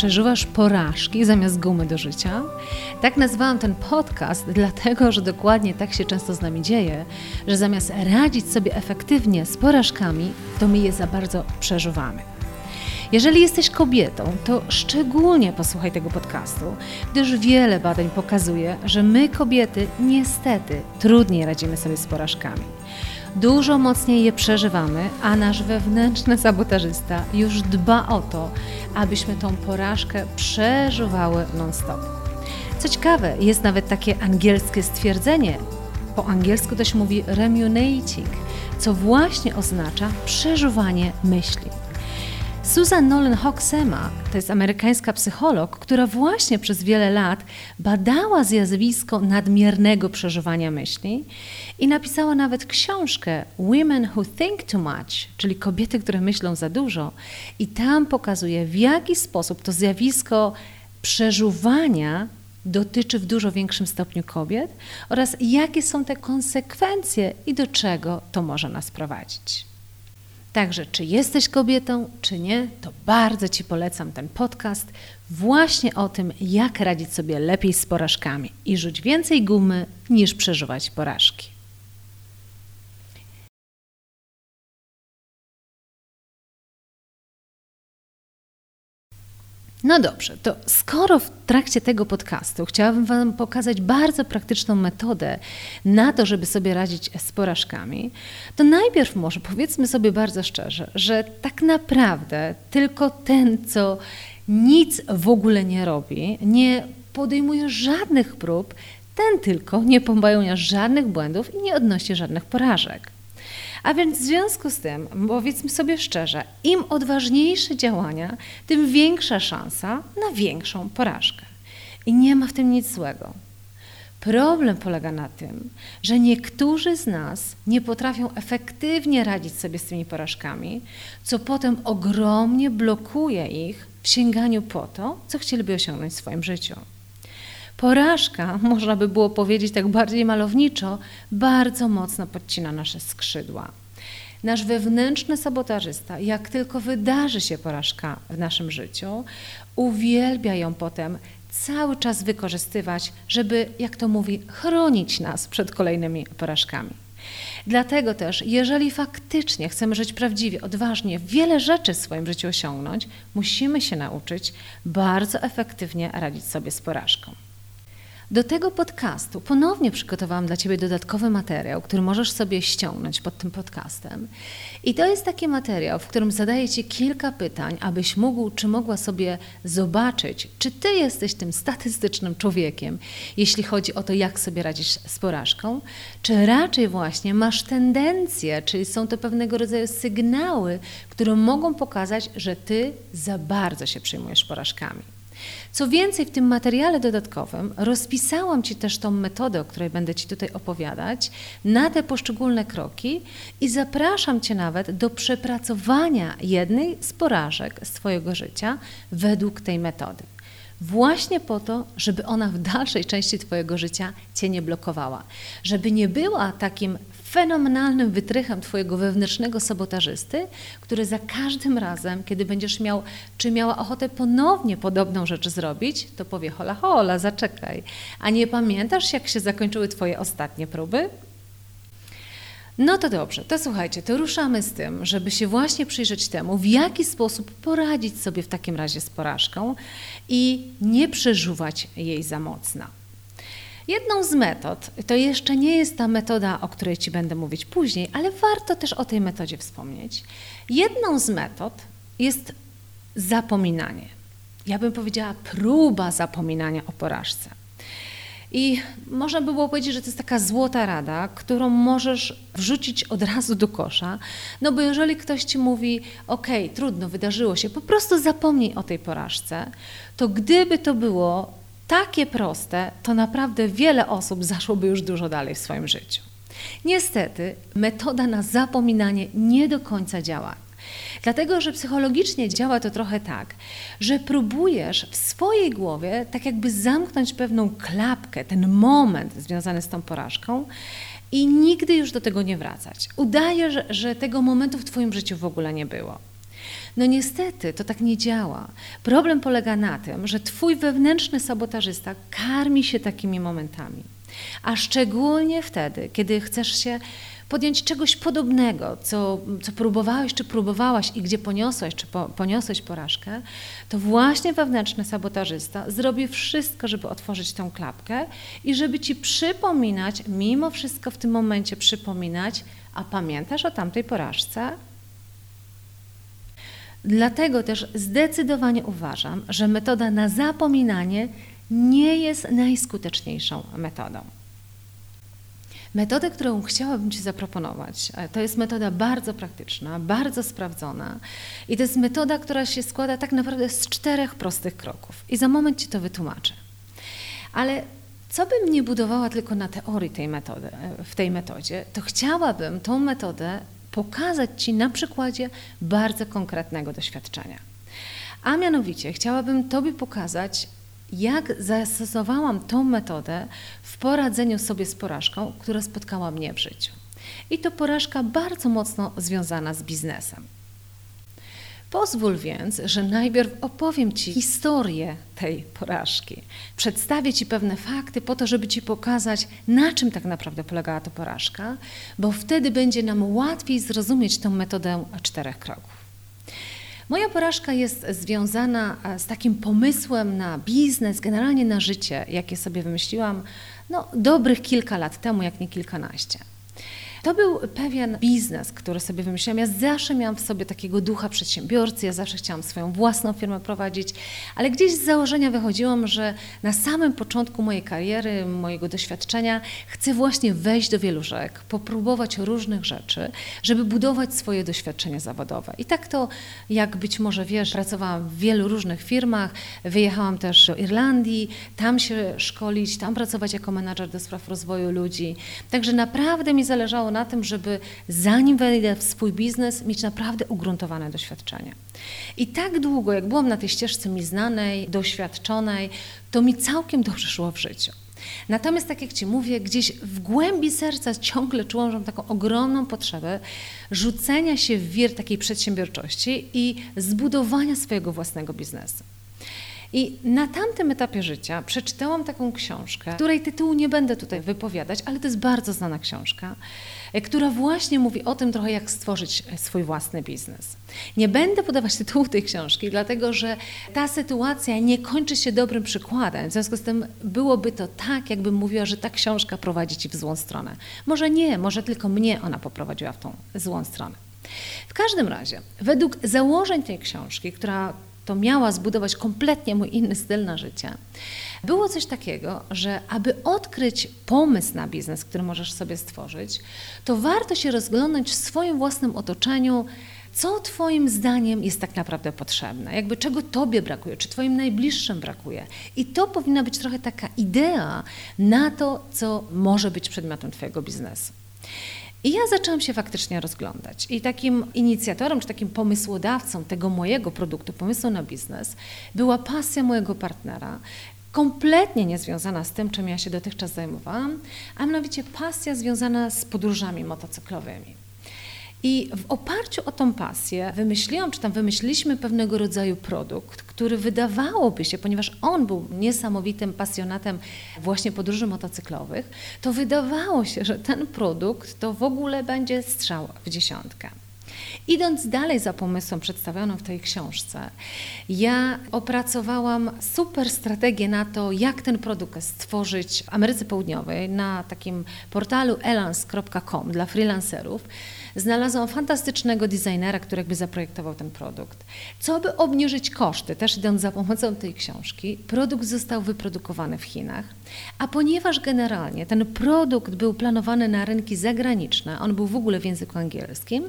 Przeżywasz porażki zamiast gumy do życia. Tak nazwałam ten podcast, dlatego że dokładnie tak się często z nami dzieje, że zamiast radzić sobie efektywnie z porażkami, to my je za bardzo przeżywamy. Jeżeli jesteś kobietą, to szczególnie posłuchaj tego podcastu, gdyż wiele badań pokazuje, że my kobiety niestety trudniej radzimy sobie z porażkami dużo mocniej je przeżywamy, a nasz wewnętrzny sabotażysta już dba o to, abyśmy tą porażkę przeżywały non-stop. Co ciekawe, jest nawet takie angielskie stwierdzenie. Po angielsku to się mówi remunating, co właśnie oznacza przeżuwanie myśli. Susan Nolan Hoxema to jest amerykańska psycholog, która właśnie przez wiele lat badała zjawisko nadmiernego przeżywania myśli i napisała nawet książkę Women Who Think Too Much, czyli kobiety, które myślą za dużo. I tam pokazuje, w jaki sposób to zjawisko przeżuwania dotyczy w dużo większym stopniu kobiet oraz jakie są te konsekwencje i do czego to może nas prowadzić. Także, czy jesteś kobietą, czy nie, to bardzo Ci polecam ten podcast właśnie o tym, jak radzić sobie lepiej z porażkami i rzuć więcej gumy niż przeżywać porażki. No dobrze, to skoro w trakcie tego podcastu chciałabym Wam pokazać bardzo praktyczną metodę na to, żeby sobie radzić z porażkami, to najpierw może powiedzmy sobie bardzo szczerze, że tak naprawdę tylko ten, co nic w ogóle nie robi, nie podejmuje żadnych prób, ten tylko nie popełnia żadnych błędów i nie odnosi żadnych porażek. A więc w związku z tym, powiedzmy sobie szczerze, im odważniejsze działania, tym większa szansa na większą porażkę. I nie ma w tym nic złego. Problem polega na tym, że niektórzy z nas nie potrafią efektywnie radzić sobie z tymi porażkami, co potem ogromnie blokuje ich w sięganiu po to, co chcieliby osiągnąć w swoim życiu. Porażka, można by było powiedzieć tak bardziej malowniczo, bardzo mocno podcina nasze skrzydła. Nasz wewnętrzny sabotażysta, jak tylko wydarzy się porażka w naszym życiu, uwielbia ją potem cały czas wykorzystywać, żeby, jak to mówi, chronić nas przed kolejnymi porażkami. Dlatego też, jeżeli faktycznie chcemy żyć prawdziwie, odważnie, wiele rzeczy w swoim życiu osiągnąć, musimy się nauczyć bardzo efektywnie radzić sobie z porażką. Do tego podcastu ponownie przygotowałam dla Ciebie dodatkowy materiał, który możesz sobie ściągnąć pod tym podcastem. I to jest taki materiał, w którym zadaję Ci kilka pytań, abyś mógł czy mogła sobie zobaczyć, czy Ty jesteś tym statystycznym człowiekiem, jeśli chodzi o to, jak sobie radzisz z porażką, czy raczej właśnie masz tendencję, czyli są to pewnego rodzaju sygnały, które mogą pokazać, że Ty za bardzo się przejmujesz porażkami. Co więcej, w tym materiale dodatkowym rozpisałam Ci też tą metodę, o której będę Ci tutaj opowiadać, na te poszczególne kroki i zapraszam Cię nawet do przepracowania jednej z porażek z Twojego życia według tej metody. Właśnie po to, żeby ona w dalszej części Twojego życia Cię nie blokowała, żeby nie była takim fenomenalnym wytrychem Twojego wewnętrznego sabotażysty, który za każdym razem, kiedy będziesz miał, czy miała ochotę ponownie podobną rzecz zrobić, to powie hola hola, zaczekaj. A nie pamiętasz, jak się zakończyły Twoje ostatnie próby? No to dobrze, to słuchajcie, to ruszamy z tym, żeby się właśnie przyjrzeć temu, w jaki sposób poradzić sobie w takim razie z porażką i nie przeżuwać jej za mocno. Jedną z metod, to jeszcze nie jest ta metoda, o której Ci będę mówić później, ale warto też o tej metodzie wspomnieć. Jedną z metod jest zapominanie. Ja bym powiedziała próba zapominania o porażce. I można by było powiedzieć, że to jest taka złota rada, którą możesz wrzucić od razu do kosza, no bo jeżeli ktoś ci mówi, ok, trudno, wydarzyło się, po prostu zapomnij o tej porażce, to gdyby to było takie proste, to naprawdę wiele osób zaszłoby już dużo dalej w swoim życiu. Niestety, metoda na zapominanie nie do końca działa. Dlatego, że psychologicznie działa to trochę tak, że próbujesz w swojej głowie tak jakby zamknąć pewną klapkę, ten moment związany z tą porażką i nigdy już do tego nie wracać. Udajesz, że tego momentu w Twoim życiu w ogóle nie było. No niestety to tak nie działa. Problem polega na tym, że Twój wewnętrzny sabotażysta karmi się takimi momentami. A szczególnie wtedy, kiedy chcesz się podjąć czegoś podobnego, co, co próbowałeś czy próbowałaś i gdzie poniosłeś czy po, poniosłeś porażkę, to właśnie wewnętrzny sabotażysta zrobi wszystko, żeby otworzyć tą klapkę i żeby ci przypominać, mimo wszystko w tym momencie przypominać, a pamiętasz o tamtej porażce? Dlatego też zdecydowanie uważam, że metoda na zapominanie nie jest najskuteczniejszą metodą. Metodę, którą chciałabym Ci zaproponować, e, to jest metoda bardzo praktyczna, bardzo sprawdzona i to jest metoda, która się składa tak naprawdę z czterech prostych kroków. I za moment Ci to wytłumaczę. Ale co bym nie budowała tylko na teorii tej metody, e, w tej metodzie, to chciałabym tą metodę pokazać Ci na przykładzie bardzo konkretnego doświadczenia. A mianowicie chciałabym Tobie pokazać, jak zastosowałam tą metodę w poradzeniu sobie z porażką, która spotkała mnie w życiu. I to porażka bardzo mocno związana z biznesem. Pozwól więc, że najpierw opowiem Ci historię tej porażki. Przedstawię Ci pewne fakty po to, żeby Ci pokazać, na czym tak naprawdę polegała ta porażka, bo wtedy będzie nam łatwiej zrozumieć tę metodę czterech kroków. Moja porażka jest związana e, z takim pomysłem na biznes, generalnie na życie, jakie sobie wymyśliłam no, dobrych kilka lat temu, jak nie kilkanaście. To był pewien biznes, który sobie wymyśliłam. Ja zawsze miałam w sobie takiego ducha przedsiębiorcy, ja zawsze chciałam swoją własną firmę prowadzić, ale gdzieś z założenia wychodziłam, że na samym początku mojej kariery, mojego doświadczenia chcę właśnie wejść do wielu rzek, popróbować różnych rzeczy, żeby budować swoje doświadczenie zawodowe. I tak to, jak być może wiesz, pracowałam w wielu różnych firmach, wyjechałam też do Irlandii, tam się szkolić, tam pracować jako menadżer do spraw rozwoju ludzi. Także naprawdę mi zależało na tym, żeby zanim wejdę w swój biznes, mieć naprawdę ugruntowane doświadczenie. I tak długo, jak byłam na tej ścieżce mi znanej, doświadczonej, to mi całkiem dobrze szło w życiu. Natomiast, tak jak Ci mówię, gdzieś w głębi serca ciągle czułam, że mam taką ogromną potrzebę rzucenia się w wir takiej przedsiębiorczości i zbudowania swojego własnego biznesu. I na tamtym etapie życia przeczytałam taką książkę, której tytułu nie będę tutaj wypowiadać, ale to jest bardzo znana książka, która właśnie mówi o tym trochę, jak stworzyć e, swój własny biznes. Nie będę podawać tytułu tej książki, dlatego że ta sytuacja nie kończy się dobrym przykładem. W związku z tym byłoby to tak, jakbym mówiła, że ta książka prowadzi ci w złą stronę. Może nie, może tylko mnie ona poprowadziła w tą złą stronę. W każdym razie, według założeń tej książki, która to miała zbudować kompletnie mój inny styl na życie, było coś takiego, że aby odkryć pomysł na biznes, który możesz sobie stworzyć, to warto się rozglądać w swoim własnym otoczeniu, co Twoim zdaniem jest tak naprawdę potrzebne, jakby czego Tobie brakuje, czy Twoim najbliższym brakuje. I to powinna być trochę taka idea na to, co może być przedmiotem Twojego biznesu. I ja zaczęłam się faktycznie rozglądać. I takim inicjatorem, czy takim pomysłodawcą tego mojego produktu, pomysłu na biznes, była pasja mojego partnera, kompletnie niezwiązana z tym, czym ja się dotychczas zajmowałam, a mianowicie pasja związana z podróżami motocyklowymi. I w oparciu o tą pasję wymyśliłam, czy tam wymyśliliśmy pewnego rodzaju produkt, który wydawałoby się, ponieważ on był niesamowitym pasjonatem właśnie podróży motocyklowych, to wydawało się, że ten produkt to w ogóle będzie strzał w dziesiątkę. Idąc dalej za pomysłem przedstawionym w tej książce, ja opracowałam super strategię na to, jak ten produkt stworzyć w Ameryce Południowej na takim portalu elans.com dla freelancerów. Znalazłam fantastycznego designera, który zaprojektował ten produkt. Co by obniżyć koszty, też idąc za pomocą tej książki, produkt został wyprodukowany w Chinach. A ponieważ generalnie ten produkt był planowany na rynki zagraniczne, on był w ogóle w języku angielskim,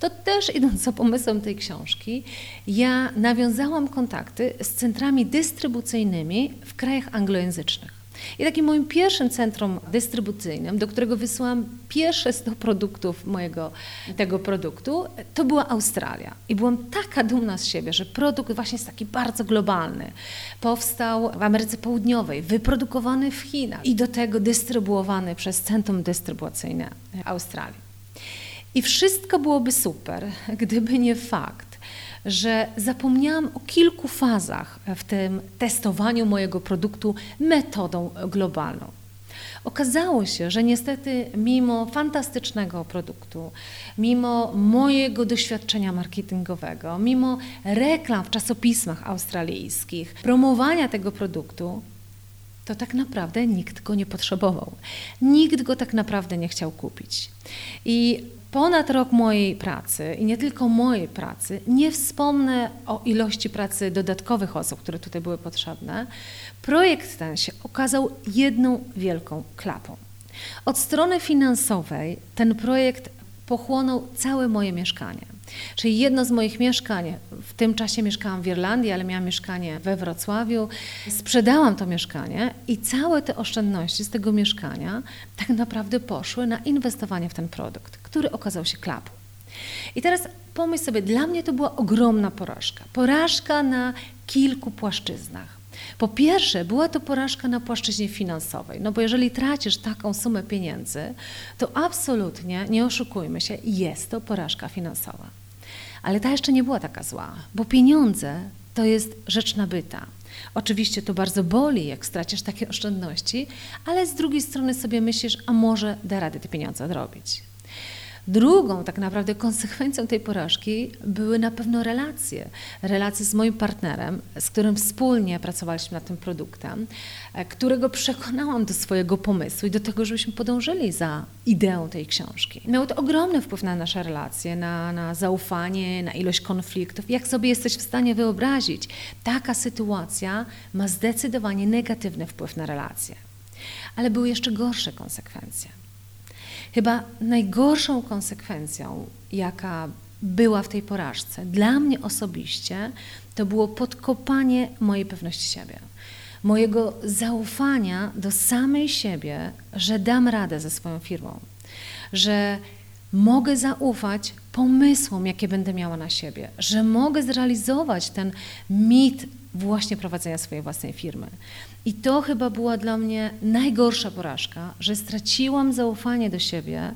to też idąc za pomysłem tej książki, ja nawiązałam kontakty z centrami dystrybucyjnymi w krajach anglojęzycznych. I takim moim pierwszym centrum dystrybucyjnym, do którego wysłałam pierwsze 100 produktów mojego tego produktu, to była Australia. I byłam taka dumna z siebie, że produkt właśnie jest taki bardzo globalny. Powstał w Ameryce Południowej, wyprodukowany w Chinach i do tego dystrybuowany przez Centrum Dystrybucyjne Australii. I wszystko byłoby super, gdyby nie fakt, że zapomniałam o kilku fazach w tym testowaniu mojego produktu metodą globalną. Okazało się, że niestety, mimo fantastycznego produktu, mimo mojego doświadczenia marketingowego, mimo reklam w czasopismach australijskich, promowania tego produktu, to tak naprawdę nikt go nie potrzebował. Nikt go tak naprawdę nie chciał kupić. I ponad rok mojej pracy i nie tylko mojej pracy, nie wspomnę o ilości pracy dodatkowych osób, które tutaj były potrzebne, projekt ten się okazał jedną wielką klapą. Od strony finansowej ten projekt pochłonął całe moje mieszkanie. Czyli jedno z moich mieszkań, w tym czasie mieszkałam w Irlandii, ale miałam mieszkanie we Wrocławiu, sprzedałam to mieszkanie i całe te oszczędności z tego mieszkania tak naprawdę poszły na inwestowanie w ten produkt, który okazał się klapą. I teraz pomyśl sobie, dla mnie to była ogromna porażka. Porażka na kilku płaszczyznach. Po pierwsze, była to porażka na płaszczyźnie finansowej, no bo jeżeli tracisz taką sumę pieniędzy, to absolutnie, nie oszukujmy się, jest to porażka finansowa. Ale ta jeszcze nie była taka zła, bo pieniądze to jest rzecz nabyta. Oczywiście to bardzo boli, jak stracisz takie oszczędności, ale z drugiej strony sobie myślisz, a może da radę te pieniądze odrobić. Drugą tak naprawdę konsekwencją tej porażki były na pewno relacje. Relacje z moim partnerem, z którym wspólnie pracowaliśmy nad tym produktem, e, którego przekonałam do swojego pomysłu i do tego, żebyśmy podążyli za ideą tej książki. Miało to ogromny wpływ na nasze relacje, na, na zaufanie, na ilość konfliktów. Jak sobie jesteś w stanie wyobrazić, taka sytuacja ma zdecydowanie negatywny wpływ na relacje. Ale były jeszcze gorsze konsekwencje. Chyba najgorszą konsekwencją, jaka była w tej porażce, dla mnie osobiście, to było podkopanie mojej pewności siebie, mojego zaufania do samej siebie, że dam radę ze swoją firmą, że mogę zaufać pomysłom, jakie będę miała na siebie, że mogę zrealizować ten mit właśnie prowadzenia swojej własnej firmy. I to chyba była dla mnie najgorsza porażka, że straciłam zaufanie do siebie,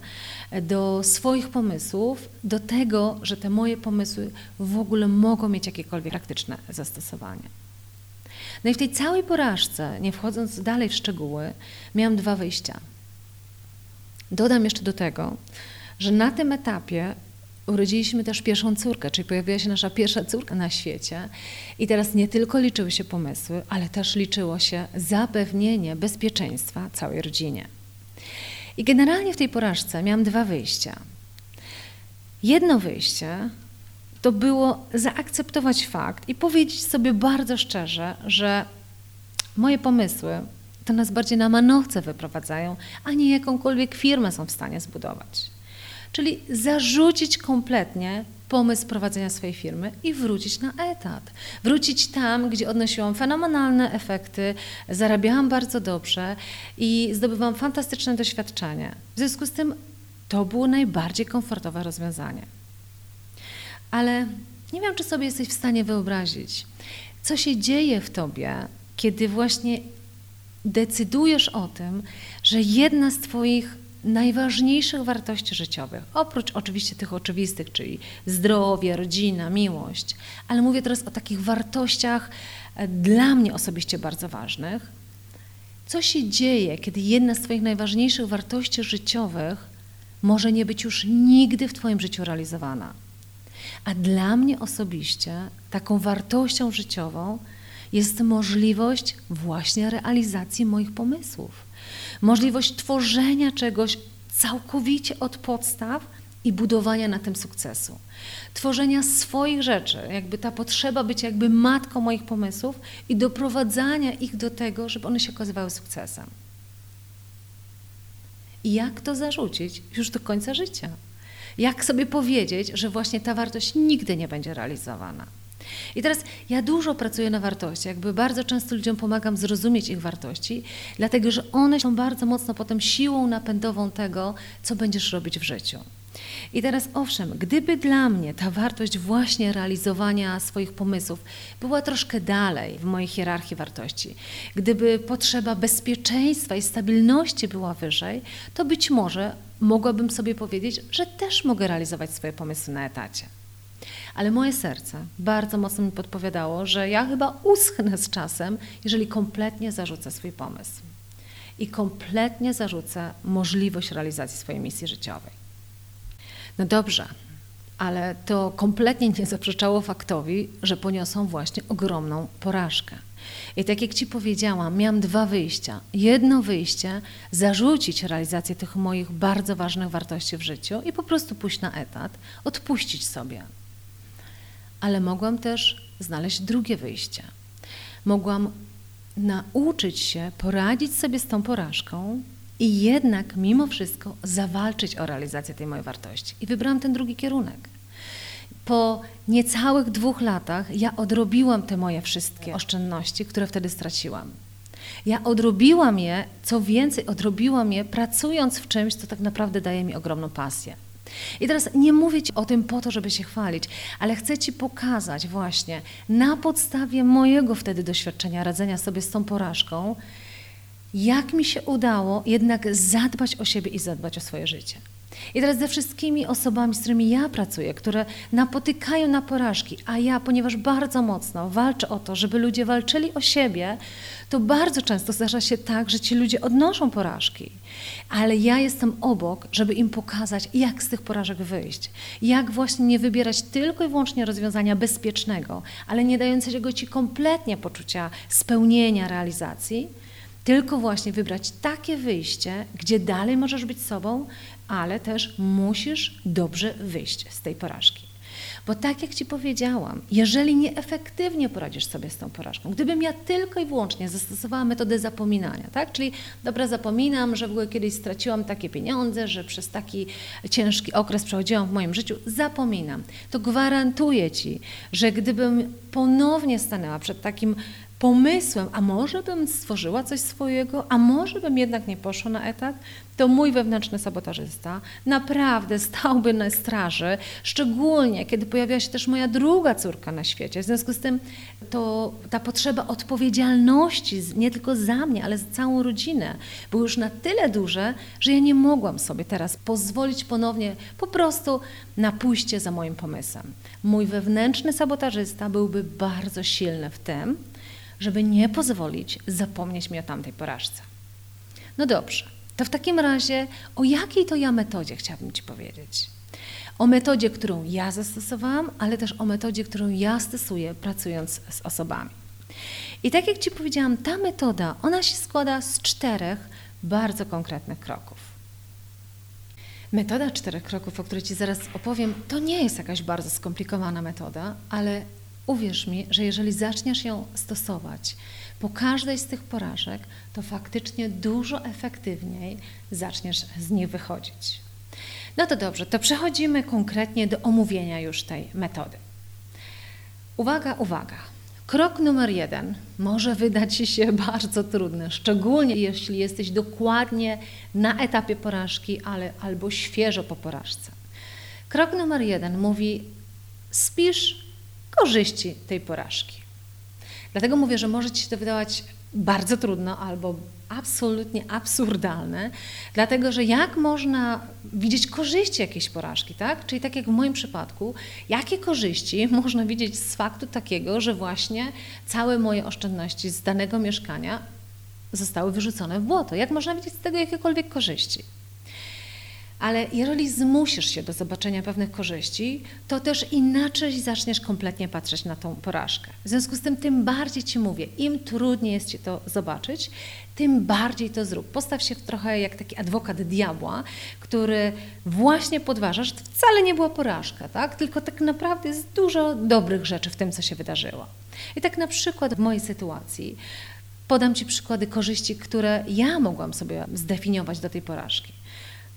do swoich pomysłów, do tego, że te moje pomysły w ogóle mogą mieć jakiekolwiek praktyczne zastosowanie. No i w tej całej porażce, nie wchodząc dalej w szczegóły, miałam dwa wyjścia. Dodam jeszcze do tego, że na tym etapie urodziliśmy też pierwszą córkę, czyli pojawiła się nasza pierwsza córka na świecie. I teraz nie tylko liczyły się pomysły, ale też liczyło się zapewnienie bezpieczeństwa całej rodzinie. I generalnie w tej porażce miałam dwa wyjścia. Jedno wyjście to było zaakceptować fakt i powiedzieć sobie bardzo szczerze, że moje pomysły to nas bardziej na manowce wyprowadzają, a nie jakąkolwiek firmę są w stanie zbudować. Czyli zarzucić kompletnie pomysł prowadzenia swojej firmy i wrócić na etat. Wrócić tam, gdzie odnosiłam fenomenalne efekty, zarabiałam bardzo dobrze i zdobywałam fantastyczne doświadczenie. W związku z tym to było najbardziej komfortowe rozwiązanie. Ale nie wiem, czy sobie jesteś w stanie wyobrazić, co się dzieje w tobie, kiedy właśnie decydujesz o tym, że jedna z Twoich najważniejszych wartości życiowych, oprócz oczywiście tych oczywistych, czyli zdrowie, rodzina, miłość, ale mówię teraz o takich wartościach e, dla mnie osobiście bardzo ważnych. Co się dzieje, kiedy jedna z Twoich najważniejszych wartości życiowych może nie być już nigdy w Twoim życiu realizowana? A dla mnie osobiście taką wartością życiową jest możliwość właśnie realizacji moich pomysłów. Możliwość tworzenia czegoś całkowicie od podstaw i budowania na tym sukcesu. Tworzenia swoich rzeczy, jakby ta potrzeba bycia jakby matką moich pomysłów i doprowadzania ich do tego, żeby one się okazywały sukcesem. I jak to zarzucić już do końca życia? Jak sobie powiedzieć, że właśnie ta wartość nigdy nie będzie realizowana? I teraz ja dużo pracuję na wartości, jakby bardzo często ludziom pomagam zrozumieć ich wartości, dlatego że one są bardzo mocno potem siłą napędową tego, co będziesz robić w życiu. I teraz owszem, gdyby dla mnie ta wartość właśnie realizowania swoich pomysłów była troszkę dalej w mojej hierarchii wartości, gdyby potrzeba bezpieczeństwa i stabilności była wyżej, to być może mogłabym sobie powiedzieć, że też mogę realizować swoje pomysły na etacie. Ale moje serce bardzo mocno mi podpowiadało, że ja chyba uschnę z czasem, jeżeli kompletnie zarzucę swój pomysł i kompletnie zarzucę możliwość realizacji swojej misji życiowej. No dobrze, ale to kompletnie nie zaprzeczało faktowi, że poniosą właśnie ogromną porażkę. I tak jak Ci powiedziałam, miałam dwa wyjścia. Jedno wyjście zarzucić realizację tych moich bardzo ważnych wartości w życiu i po prostu pójść na etat, odpuścić sobie. Ale mogłam też znaleźć drugie wyjście. Mogłam nauczyć się poradzić sobie z tą porażką i jednak mimo wszystko zawalczyć o realizację tej mojej wartości. I wybrałam ten drugi kierunek. Po niecałych dwóch latach ja odrobiłam te moje wszystkie oszczędności, które wtedy straciłam. Ja odrobiłam je, co więcej, odrobiłam je pracując w czymś, co tak naprawdę daje mi ogromną pasję. I teraz nie mówię Ci o tym po to, żeby się chwalić, ale chcę Ci pokazać właśnie na podstawie mojego wtedy doświadczenia radzenia sobie z tą porażką, jak mi się udało jednak zadbać o siebie i zadbać o swoje życie. I teraz ze wszystkimi osobami, z którymi ja pracuję, które napotykają na porażki, a ja, ponieważ bardzo mocno walczę o to, żeby ludzie walczyli o siebie, to bardzo często zdarza się tak, że ci ludzie odnoszą porażki. Ale ja jestem obok, żeby im pokazać, jak z tych porażek wyjść. Jak właśnie nie wybierać tylko i wyłącznie rozwiązania bezpiecznego, ale nie dającego ci kompletnie poczucia spełnienia, realizacji, tylko właśnie wybrać takie wyjście, gdzie dalej możesz być sobą, ale też musisz dobrze wyjść z tej porażki. Bo tak jak Ci powiedziałam, jeżeli nieefektywnie poradzisz sobie z tą porażką, gdybym ja tylko i wyłącznie zastosowała metodę zapominania, tak? czyli dobra, zapominam, że w ogóle kiedyś straciłam takie pieniądze, że przez taki ciężki okres przechodziłam w moim życiu, zapominam, to gwarantuję Ci, że gdybym ponownie stanęła przed takim pomysłem, a może bym stworzyła coś swojego, a może bym jednak nie poszła na etat, to mój wewnętrzny sabotażysta naprawdę stałby na straży, szczególnie kiedy pojawiła się też moja druga córka na świecie. W związku z tym to ta potrzeba odpowiedzialności nie tylko za mnie, ale za całą rodzinę była już na tyle duże, że ja nie mogłam sobie teraz pozwolić ponownie po prostu na pójście za moim pomysłem. Mój wewnętrzny sabotażysta byłby bardzo silny w tym, żeby nie pozwolić zapomnieć mi o tamtej porażce. No dobrze, to w takim razie o jakiej to ja metodzie chciałabym Ci powiedzieć? O metodzie, którą ja zastosowałam, ale też o metodzie, którą ja stosuję pracując z osobami. I tak jak Ci powiedziałam, ta metoda, ona się składa z czterech bardzo konkretnych kroków. Metoda czterech kroków, o której Ci zaraz opowiem, to nie jest jakaś bardzo skomplikowana metoda, ale Uwierz mi, że jeżeli zaczniesz ją stosować po każdej z tych porażek, to faktycznie dużo efektywniej zaczniesz z niej wychodzić. No to dobrze, to przechodzimy konkretnie do omówienia już tej metody. Uwaga, uwaga. Krok numer jeden może wydać się bardzo trudny, szczególnie jeśli jesteś dokładnie na etapie porażki, ale albo świeżo po porażce. Krok numer jeden mówi: spisz korzyści tej porażki. Dlatego mówię, że może Ci się to wydawać bardzo trudno albo absolutnie absurdalne, dlatego że jak można widzieć korzyści jakiejś porażki, tak? Czyli tak jak w moim przypadku, jakie korzyści można widzieć z faktu takiego, że właśnie całe moje oszczędności z danego mieszkania zostały wyrzucone w błoto? Jak można widzieć z tego jakiekolwiek korzyści? Ale jeżeli zmusisz się do zobaczenia pewnych korzyści, to też inaczej zaczniesz kompletnie patrzeć na tą porażkę. W związku z tym, tym bardziej ci mówię, im trudniej jest ci to zobaczyć, tym bardziej to zrób. Postaw się trochę jak taki adwokat diabła, który właśnie podważa, że to wcale nie była porażka, tak? tylko tak naprawdę jest dużo dobrych rzeczy w tym, co się wydarzyło. I tak na przykład w mojej sytuacji podam Ci przykłady korzyści, które ja mogłam sobie zdefiniować do tej porażki.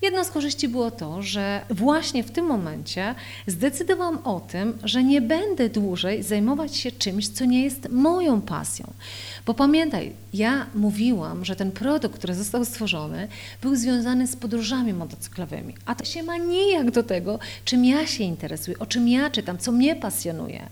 Jedną z korzyści było to, że właśnie w tym momencie zdecydowałam o tym, że nie będę dłużej zajmować się czymś, co nie jest moją pasją. Bo pamiętaj, ja mówiłam, że ten produkt, który został stworzony, był związany z podróżami motocyklowymi, a to się ma nijak do tego, czym ja się interesuję, o czym ja czytam, co mnie pasjonuje.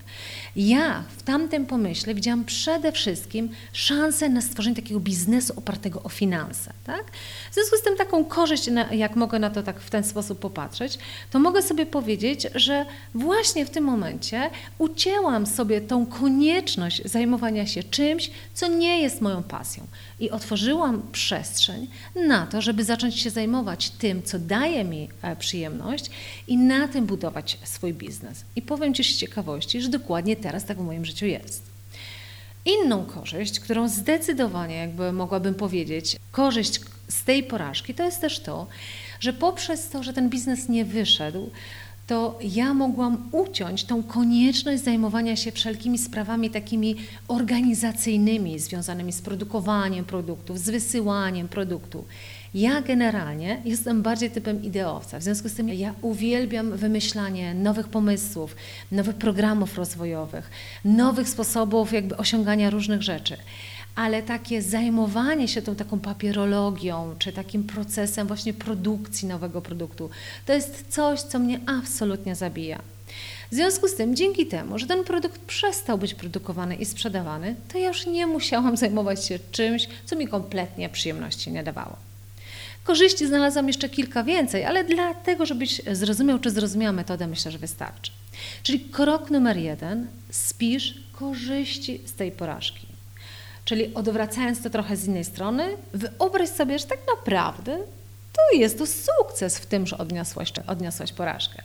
Ja w tamtym pomyśle widziałam przede wszystkim szansę na stworzenie takiego biznesu opartego o finanse. Tak? W związku z tym taką korzyść, jak mogę na to tak w ten sposób popatrzeć, to mogę sobie powiedzieć, że właśnie w tym momencie ucięłam sobie tą konieczność zajmowania się czymś, co nie jest moją pasją. I otworzyłam przestrzeń na to, żeby zacząć się zajmować tym, co daje mi e, przyjemność i na tym budować swój biznes. I powiem Ci z ciekawości, że dokładnie teraz tak w moim życiu jest. Inną korzyść, którą zdecydowanie jakby mogłabym powiedzieć, korzyść z tej porażki, to jest też to, że poprzez to, że ten biznes nie wyszedł, to ja mogłam uciąć tą konieczność zajmowania się wszelkimi sprawami takimi organizacyjnymi, związanymi z produkowaniem produktów, z wysyłaniem produktu. Ja generalnie jestem bardziej typem ideowca, w związku z tym ja uwielbiam wymyślanie nowych pomysłów, nowych programów rozwojowych, nowych sposobów jakby osiągania różnych rzeczy ale takie zajmowanie się tą taką papierologią, czy takim procesem właśnie produkcji nowego produktu, to jest coś, co mnie absolutnie zabija. W związku z tym, dzięki temu, że ten produkt przestał być produkowany i sprzedawany, to ja już nie musiałam zajmować się czymś, co mi kompletnie przyjemności nie dawało. Korzyści znalazłam jeszcze kilka więcej, ale dlatego, żebyś zrozumiał, czy zrozumiała metodę, myślę, że wystarczy. Czyli krok numer jeden, spisz korzyści z tej porażki. Czyli odwracając to trochę z innej strony, wyobraź sobie, że tak naprawdę to jest to sukces w tym, że odniosłaś, odniosłaś porażkę.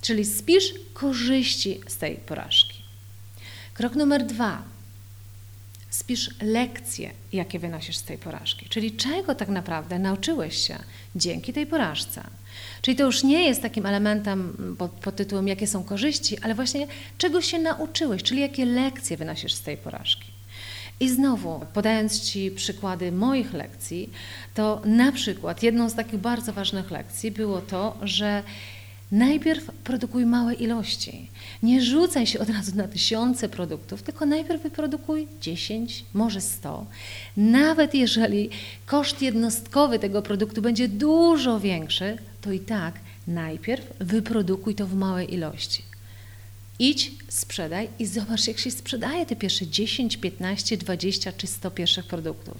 Czyli spisz korzyści z tej porażki. Krok numer dwa. Spisz lekcje, jakie wynosisz z tej porażki, czyli czego tak naprawdę nauczyłeś się dzięki tej porażce. Czyli to już nie jest takim elementem pod, pod tytułem, jakie są korzyści, ale właśnie czego się nauczyłeś, czyli jakie lekcje wynosisz z tej porażki. I znowu, podając Ci przykłady moich lekcji, to na przykład jedną z takich bardzo ważnych lekcji było to, że Najpierw produkuj małe ilości. Nie rzucaj się od razu na tysiące produktów, tylko najpierw wyprodukuj 10, może 100. Nawet jeżeli koszt jednostkowy tego produktu będzie dużo większy, to i tak najpierw wyprodukuj to w małej ilości. Idź, sprzedaj i zobacz, jak się sprzedaje te pierwsze 10, 15, 20 czy 100 pierwszych produktów.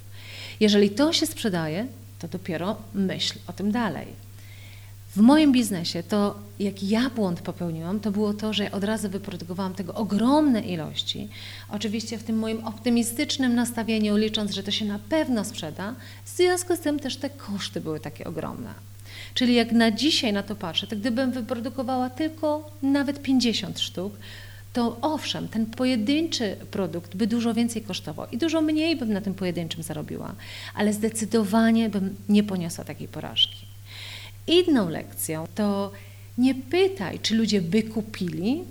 Jeżeli to się sprzedaje, to dopiero myśl o tym dalej. W moim biznesie to, jak ja błąd popełniłam, to było to, że od razu wyprodukowałam tego ogromne ilości. Oczywiście w tym moim optymistycznym nastawieniu, licząc, że to się na pewno sprzeda, w związku z tym też te koszty były takie ogromne. Czyli jak na dzisiaj na to patrzę, to gdybym wyprodukowała tylko nawet 50 sztuk, to owszem, ten pojedynczy produkt by dużo więcej kosztował i dużo mniej bym na tym pojedynczym zarobiła, ale zdecydowanie bym nie poniosła takiej porażki. Inną lekcją to nie pytaj, czy ludzie by kupili,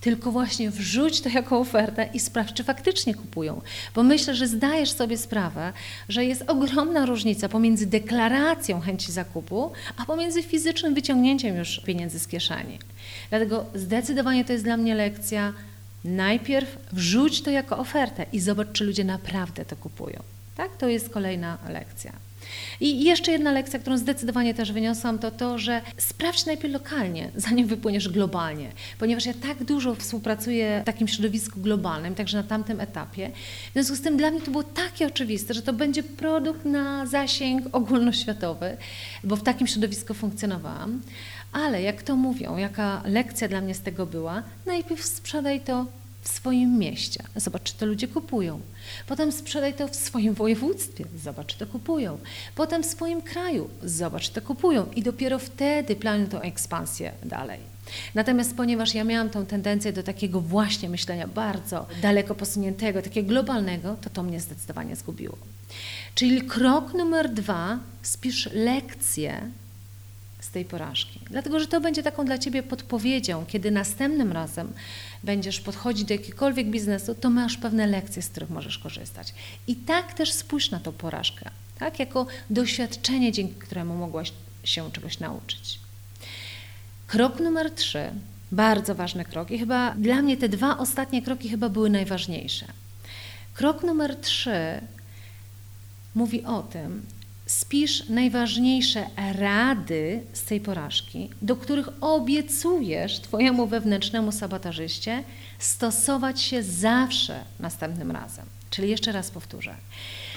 tylko właśnie wrzuć to jako ofertę i sprawdź, czy faktycznie kupują. Bo myślę, że zdajesz sobie sprawę, że jest ogromna różnica pomiędzy deklaracją chęci zakupu, a pomiędzy fizycznym wyciągnięciem już pieniędzy z kieszeni. Dlatego zdecydowanie to jest dla mnie lekcja. Najpierw wrzuć to jako ofertę i zobacz, czy ludzie naprawdę to kupują. Tak? To jest kolejna lekcja. I jeszcze jedna lekcja, którą zdecydowanie też wyniosłam, to to, że sprawdź najpierw lokalnie, zanim wypłyniesz globalnie, ponieważ ja tak dużo współpracuję w takim środowisku globalnym, także na tamtym etapie. W związku z tym dla mnie to było takie oczywiste, że to będzie produkt na zasięg ogólnoświatowy, bo w takim środowisku funkcjonowałam. Ale jak to mówią, jaka lekcja dla mnie z tego była, najpierw sprzedaj to w swoim mieście. Zobacz, czy to ludzie kupują. Potem sprzedaj to w swoim województwie. Zobacz, czy to kupują. Potem w swoim kraju. Zobacz, czy to kupują. I dopiero wtedy planuj tą ekspansję dalej. Natomiast ponieważ ja miałam tą tendencję do takiego właśnie myślenia bardzo daleko posuniętego, takiego globalnego, to to mnie zdecydowanie zgubiło. Czyli krok numer dwa, spisz lekcje z tej porażki. Dlatego, że to będzie taką dla Ciebie podpowiedzią, kiedy następnym razem będziesz podchodzić do jakiegokolwiek biznesu, to masz pewne lekcje, z których możesz korzystać. I tak też spójrz na tą porażkę, tak? jako doświadczenie, dzięki któremu mogłaś się czegoś nauczyć. Krok numer trzy, bardzo ważny krok i chyba dla mnie te dwa ostatnie kroki chyba były najważniejsze. Krok numer trzy mówi o tym, spisz najważniejsze rady z tej porażki, do których obiecujesz Twojemu wewnętrznemu sabotażyście stosować się zawsze następnym razem. Czyli jeszcze raz powtórzę.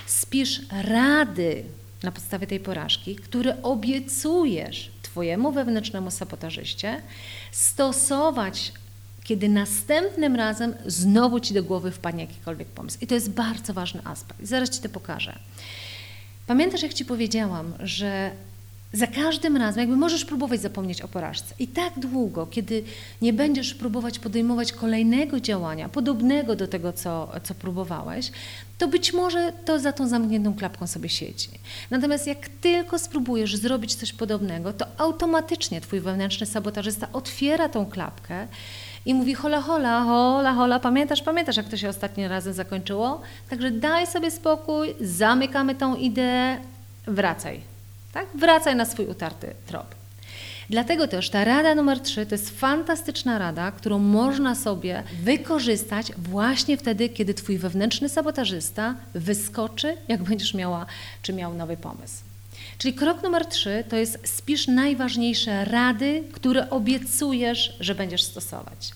Spisz rady na podstawie tej porażki, które obiecujesz Twojemu wewnętrznemu sabotażyście stosować kiedy następnym razem znowu Ci do głowy wpadnie jakikolwiek pomysł. I to jest bardzo ważny aspekt. Zaraz Ci to pokażę. Pamiętasz, jak Ci powiedziałam, że za każdym razem, jakby możesz próbować zapomnieć o porażce. I tak długo, kiedy nie będziesz próbować podejmować kolejnego działania, podobnego do tego, co, co próbowałeś, to być może to za tą zamkniętą klapką sobie siedzi. Natomiast jak tylko spróbujesz zrobić coś podobnego, to automatycznie Twój wewnętrzny sabotażysta otwiera tą klapkę i mówi hola, hola, hola, hola, pamiętasz, pamiętasz, jak to się ostatnim razem zakończyło? Także daj sobie spokój, zamykamy tą ideę, wracaj, tak? Wracaj na swój utarty trop. Dlatego też ta rada numer 3 to jest fantastyczna rada, którą można sobie wykorzystać właśnie wtedy, kiedy Twój wewnętrzny sabotażysta wyskoczy, jak będziesz miała czy miał nowy pomysł. Czyli krok numer trzy to jest spisz najważniejsze rady, które obiecujesz, że będziesz stosować.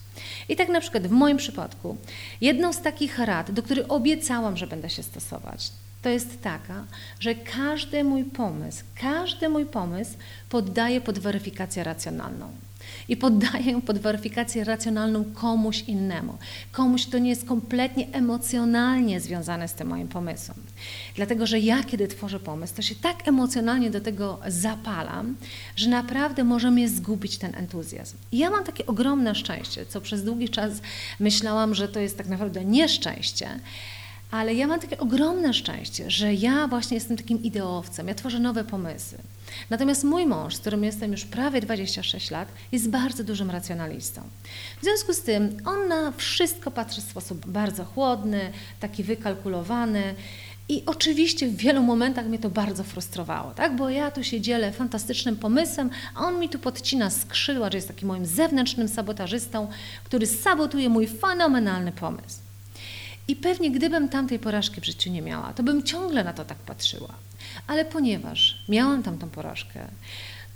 I tak na przykład w moim przypadku, jedną z takich rad, do których obiecałam, że będę się stosować, to jest taka, że każdy mój pomysł, każdy mój pomysł poddaję pod weryfikację racjonalną i poddaję ją pod weryfikację racjonalną komuś innemu, komuś, kto nie jest kompletnie emocjonalnie związany z tym moim pomysłem. Dlatego, że ja, kiedy tworzę pomysł, to się tak emocjonalnie do tego zapalam, że naprawdę może mnie zgubić ten entuzjazm. I ja mam takie ogromne szczęście, co przez długi czas myślałam, że to jest tak naprawdę nieszczęście, ale ja mam takie ogromne szczęście, że ja właśnie jestem takim ideowcem, ja tworzę nowe pomysły. Natomiast mój mąż, z którym jestem już prawie 26 lat, jest bardzo dużym racjonalistą. W związku z tym on na wszystko patrzy w sposób bardzo chłodny, taki wykalkulowany. I oczywiście w wielu momentach mnie to bardzo frustrowało, tak? bo ja tu się dzielę fantastycznym pomysłem, a on mi tu podcina skrzydła, że jest takim moim zewnętrznym sabotażystą, który sabotuje mój fenomenalny pomysł. I pewnie gdybym tamtej porażki w życiu nie miała, to bym ciągle na to tak patrzyła. Ale ponieważ miałam tamtą porażkę,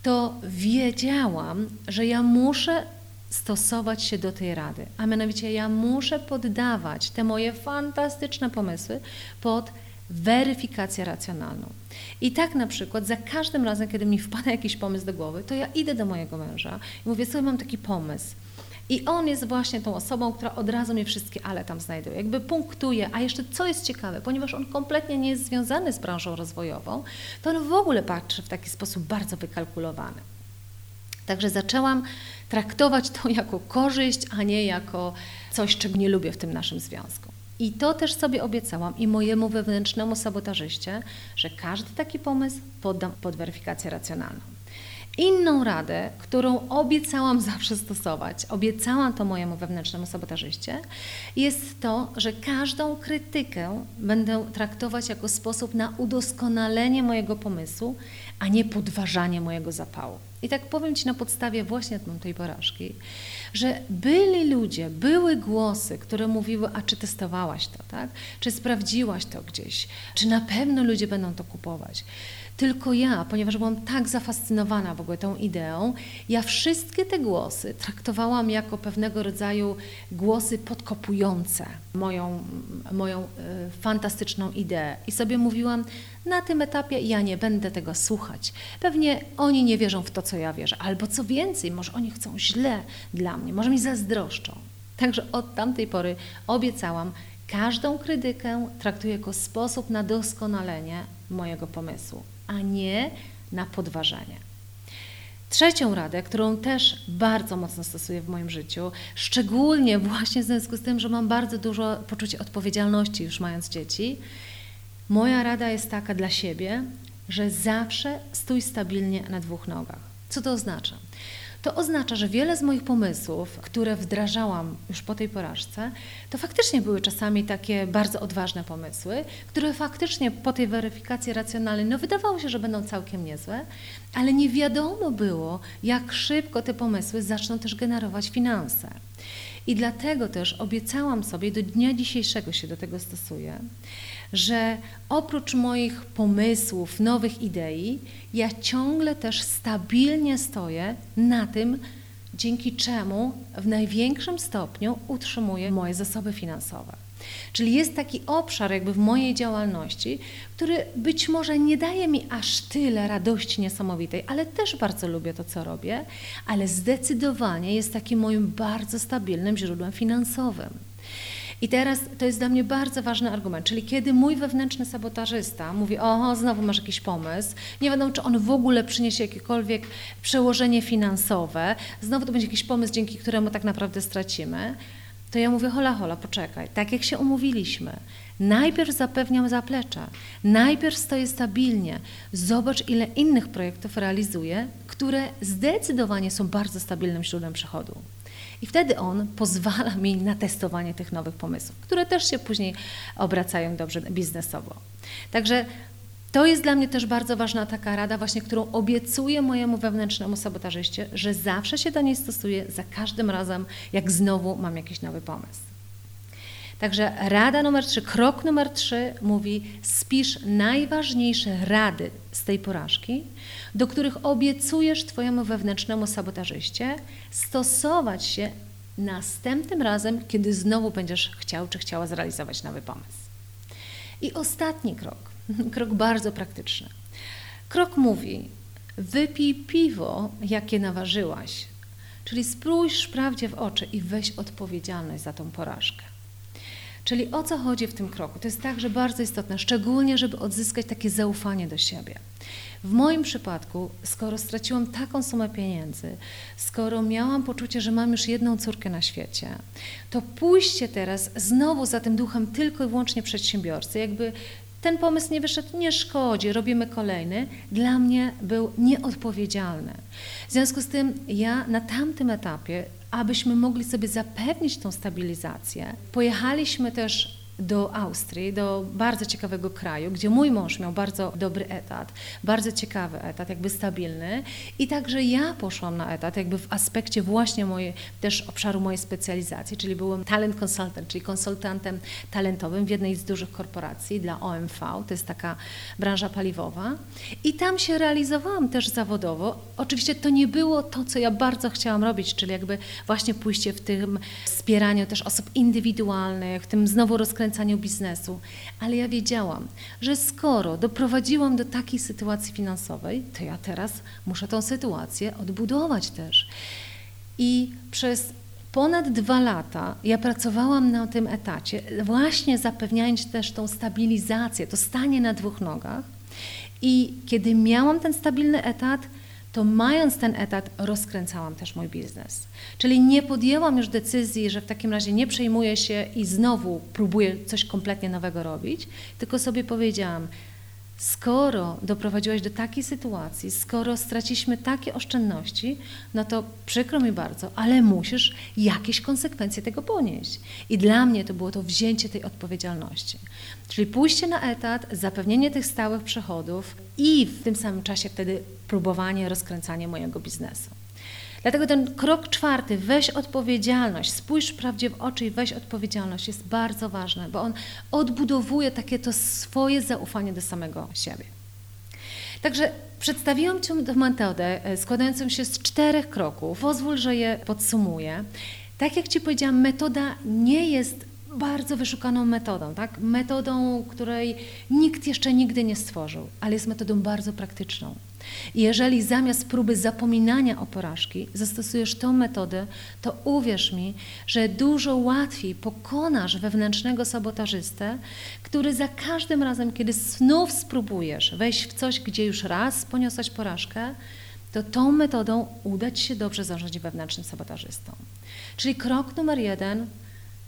to wiedziałam, że ja muszę stosować się do tej rady. A mianowicie ja muszę poddawać te moje fantastyczne pomysły pod weryfikację racjonalną. I tak na przykład za każdym razem, kiedy mi wpada jakiś pomysł do głowy, to ja idę do mojego męża i mówię, sobie mam taki pomysł. I on jest właśnie tą osobą, która od razu mnie wszystkie ale tam znajduje. Jakby punktuje, a jeszcze co jest ciekawe, ponieważ on kompletnie nie jest związany z branżą rozwojową, to on w ogóle patrzy w taki sposób bardzo wykalkulowany. Także zaczęłam traktować to jako korzyść, a nie jako coś, czego nie lubię w tym naszym związku. I to też sobie obiecałam i mojemu wewnętrznemu sabotażyście, że każdy taki pomysł poddam pod weryfikację racjonalną. Inną radę, którą obiecałam zawsze stosować, obiecałam to mojemu wewnętrznemu sabotażyście, jest to, że każdą krytykę będę traktować jako sposób na udoskonalenie mojego pomysłu, a nie podważanie mojego zapału. I tak powiem Ci na podstawie właśnie tej porażki, że byli ludzie, były głosy, które mówiły, a czy testowałaś to, tak? Czy sprawdziłaś to gdzieś? Czy na pewno ludzie będą to kupować? Tylko ja, ponieważ byłam tak zafascynowana w ogóle tą ideą, ja wszystkie te głosy traktowałam jako pewnego rodzaju głosy podkopujące moją, moją y, fantastyczną ideę. I sobie mówiłam, na tym etapie ja nie będę tego słuchać. Pewnie oni nie wierzą w to, co ja wierzę. Albo co więcej, może oni chcą źle dla mnie, może mi zazdroszczą. Także od tamtej pory obiecałam, każdą krytykę traktuję jako sposób na doskonalenie mojego pomysłu, a nie na podważenie. Trzecią radę, którą też bardzo mocno stosuję w moim życiu, szczególnie właśnie w związku z tym, że mam bardzo dużo poczucia odpowiedzialności już mając dzieci, moja rada jest taka dla siebie, że zawsze stój stabilnie na dwóch nogach. Co to oznacza? To oznacza, że wiele z moich pomysłów, które wdrażałam już po tej porażce, to faktycznie były czasami takie bardzo odważne pomysły, które faktycznie po tej weryfikacji racjonalnej, no wydawało się, że będą całkiem niezłe, ale nie wiadomo było, jak szybko te pomysły zaczną też generować finanse. I dlatego też obiecałam sobie, do dnia dzisiejszego się do tego stosuję, że oprócz moich pomysłów, nowych idei, ja ciągle też stabilnie stoję na tym, dzięki czemu w największym stopniu utrzymuję moje zasoby finansowe. Czyli jest taki obszar jakby w mojej działalności, który być może nie daje mi aż tyle radości niesamowitej, ale też bardzo lubię to, co robię, ale zdecydowanie jest takim moim bardzo stabilnym źródłem finansowym. I teraz to jest dla mnie bardzo ważny argument, czyli kiedy mój wewnętrzny sabotażysta mówi, o, znowu masz jakiś pomysł, nie wiadomo, czy on w ogóle przyniesie jakiekolwiek przełożenie finansowe, znowu to będzie jakiś pomysł, dzięki któremu tak naprawdę stracimy, to ja mówię, hola, hola, poczekaj, tak jak się umówiliśmy, najpierw zapewniam zaplecze, najpierw stoję stabilnie, zobacz ile innych projektów realizuję, które zdecydowanie są bardzo stabilnym źródłem przychodu. I wtedy on pozwala mi na testowanie tych nowych pomysłów, które też się później obracają dobrze biznesowo. Także to jest dla mnie też bardzo ważna taka rada, właśnie którą obiecuję mojemu wewnętrznemu sabotażyście, że zawsze się do niej stosuję za każdym razem, jak znowu mam jakiś nowy pomysł. Także rada numer trzy, krok numer trzy mówi: spisz najważniejsze rady z tej porażki, do których obiecujesz Twojemu wewnętrznemu sabotażyście stosować się następnym razem, kiedy znowu będziesz chciał czy chciała zrealizować nowy pomysł. I ostatni krok, krok bardzo praktyczny. Krok mówi: wypij piwo, jakie naważyłaś. Czyli spójrz prawdzie w oczy i weź odpowiedzialność za tą porażkę. Czyli o co chodzi w tym kroku? To jest także bardzo istotne, szczególnie, żeby odzyskać takie zaufanie do siebie. W moim przypadku, skoro straciłam taką sumę pieniędzy, skoro miałam poczucie, że mam już jedną córkę na świecie, to pójście teraz znowu za tym duchem tylko i wyłącznie przedsiębiorcy, jakby ten pomysł nie wyszedł, nie szkodzi, robimy kolejny, dla mnie był nieodpowiedzialny. W związku z tym ja na tamtym etapie abyśmy mogli sobie zapewnić tą stabilizację, pojechaliśmy też do Austrii, do bardzo ciekawego kraju, gdzie mój mąż miał bardzo dobry etat, bardzo ciekawy etat, jakby stabilny i także ja poszłam na etat jakby w aspekcie właśnie mojej, też obszaru mojej specjalizacji, czyli byłem talent consultant, czyli konsultantem talentowym w jednej z dużych korporacji dla OMV, to jest taka branża paliwowa i tam się realizowałam też zawodowo. Oczywiście to nie było to, co ja bardzo chciałam robić, czyli jakby właśnie pójście w tym wspieraniu też osób indywidualnych, w tym znowu rozkręcaniu rozkręcaniu biznesu, ale ja wiedziałam, że skoro doprowadziłam do takiej sytuacji finansowej, to ja teraz muszę tą sytuację odbudować też. I przez ponad dwa lata ja pracowałam na tym etacie, właśnie zapewniając też tą stabilizację, to stanie na dwóch nogach. I kiedy miałam ten stabilny etat, to mając ten etat, rozkręcałam też mój biznes. Czyli nie podjęłam już decyzji, że w takim razie nie przejmuję się i znowu próbuję coś kompletnie nowego robić, tylko sobie powiedziałam, skoro doprowadziłaś do takiej sytuacji, skoro straciliśmy takie oszczędności, no to przykro mi bardzo, ale musisz jakieś konsekwencje tego ponieść. I dla mnie to było to wzięcie tej odpowiedzialności. Czyli pójście na etat, zapewnienie tych stałych przychodów i w tym samym czasie wtedy próbowanie rozkręcania mojego biznesu. Dlatego ten krok czwarty, weź odpowiedzialność, spójrz prawdzie w oczy i weź odpowiedzialność jest bardzo ważny, bo on odbudowuje takie to swoje zaufanie do samego siebie. Także przedstawiłam Ci tę metodę e, składającą się z czterech kroków. Pozwól, że je podsumuję. Tak jak Ci powiedziałam, metoda nie jest bardzo wyszukaną metodą, tak? Metodą, której nikt jeszcze nigdy nie stworzył, ale jest metodą bardzo praktyczną. Jeżeli zamiast próby zapominania o porażki zastosujesz tą metodę, to uwierz mi, że dużo łatwiej pokonasz wewnętrznego sabotażystę, który za każdym razem, kiedy znów spróbujesz wejść w coś, gdzie już raz poniosłeś porażkę, to tą metodą uda Ci się dobrze zarządzić wewnętrznym sabotażystą. Czyli krok numer jeden,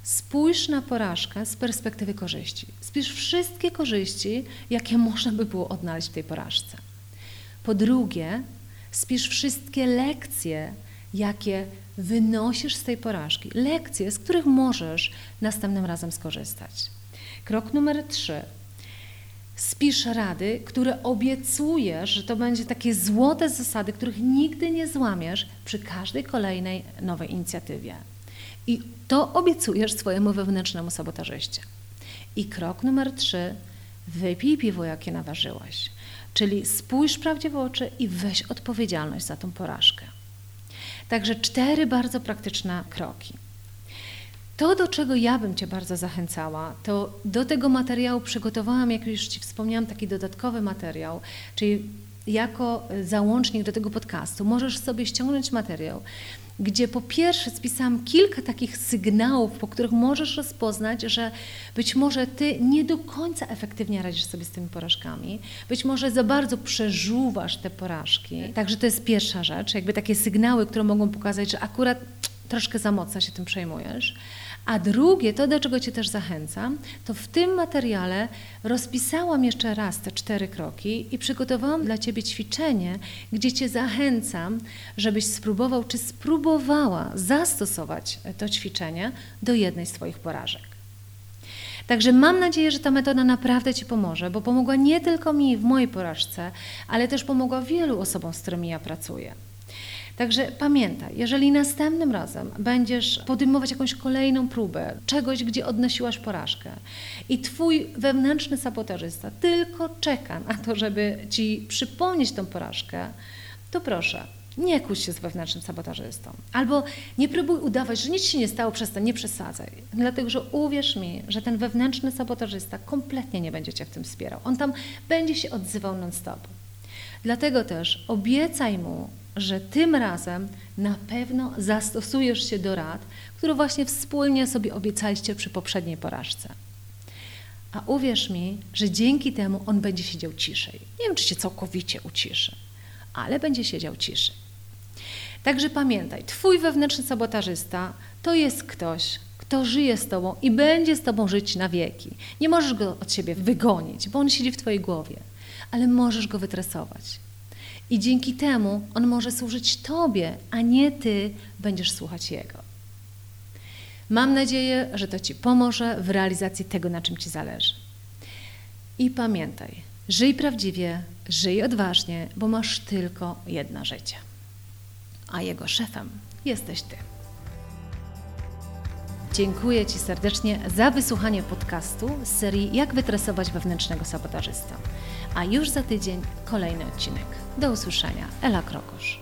spójrz na porażkę z perspektywy korzyści. Spisz wszystkie korzyści, jakie można by było odnaleźć w tej porażce. Po drugie, spisz wszystkie lekcje, jakie wynosisz z tej porażki. Lekcje, z których możesz następnym razem skorzystać. Krok numer trzy. Spisz rady, które obiecujesz, że to będzie takie złote zasady, których nigdy nie złamiesz przy każdej kolejnej nowej inicjatywie. I to obiecujesz swojemu wewnętrznemu sabotażyście. I krok numer trzy. Wypij piwo, jakie naważyłeś. Czyli spójrz prawdzie w oczy i weź odpowiedzialność za tą porażkę. Także cztery bardzo praktyczne kroki. To, do czego ja bym Cię bardzo zachęcała, to do tego materiału przygotowałam, jak już Ci wspomniałam, taki dodatkowy materiał, czyli jako załącznik do tego podcastu możesz sobie ściągnąć materiał, gdzie po pierwsze spisałam kilka takich sygnałów, po których możesz rozpoznać, że być może ty nie do końca efektywnie radzisz sobie z tymi porażkami, być może za bardzo przeżuwasz te porażki. Także to jest pierwsza rzecz, jakby takie sygnały, które mogą pokazać, że akurat troszkę za mocno się tym przejmujesz. A drugie, to do czego Cię też zachęcam, to w tym materiale rozpisałam jeszcze raz te cztery kroki i przygotowałam dla Ciebie ćwiczenie, gdzie Cię zachęcam, żebyś spróbował czy spróbowała zastosować to ćwiczenie do jednej z Twoich porażek. Także mam nadzieję, że ta metoda naprawdę Ci pomoże, bo pomogła nie tylko mi w mojej porażce, ale też pomogła wielu osobom, z którymi ja pracuję. Także pamiętaj, jeżeli następnym razem będziesz podejmować jakąś kolejną próbę, czegoś, gdzie odnosiłaś porażkę i twój wewnętrzny sabotażysta tylko czeka na to, żeby ci przypomnieć tą porażkę, to proszę, nie kuś się z wewnętrznym sabotażystą. Albo nie próbuj udawać, że nic się nie stało, przestań, nie przesadzaj. Dlatego, że uwierz mi, że ten wewnętrzny sabotażysta kompletnie nie będzie cię w tym wspierał. On tam będzie się odzywał non-stop. Dlatego też obiecaj mu, że tym razem na pewno zastosujesz się do rad, które właśnie wspólnie sobie obiecaliście przy poprzedniej porażce. A uwierz mi, że dzięki temu on będzie siedział ciszej. Nie wiem, czy się całkowicie uciszy, ale będzie siedział ciszej. Także pamiętaj, Twój wewnętrzny sabotażysta to jest ktoś, kto żyje z Tobą i będzie z Tobą żyć na wieki. Nie możesz go od siebie wygonić, bo on siedzi w Twojej głowie, ale możesz go wytresować. I dzięki temu on może służyć Tobie, a nie Ty będziesz słuchać Jego. Mam nadzieję, że to Ci pomoże w realizacji tego, na czym Ci zależy. I pamiętaj, żyj prawdziwie, żyj odważnie, bo masz tylko jedno życie. A jego szefem jesteś Ty. Dziękuję Ci serdecznie za wysłuchanie podcastu z serii Jak wytresować wewnętrznego sabotażysta. A już za tydzień kolejny odcinek. Do usłyszenia. Ela Krokosz.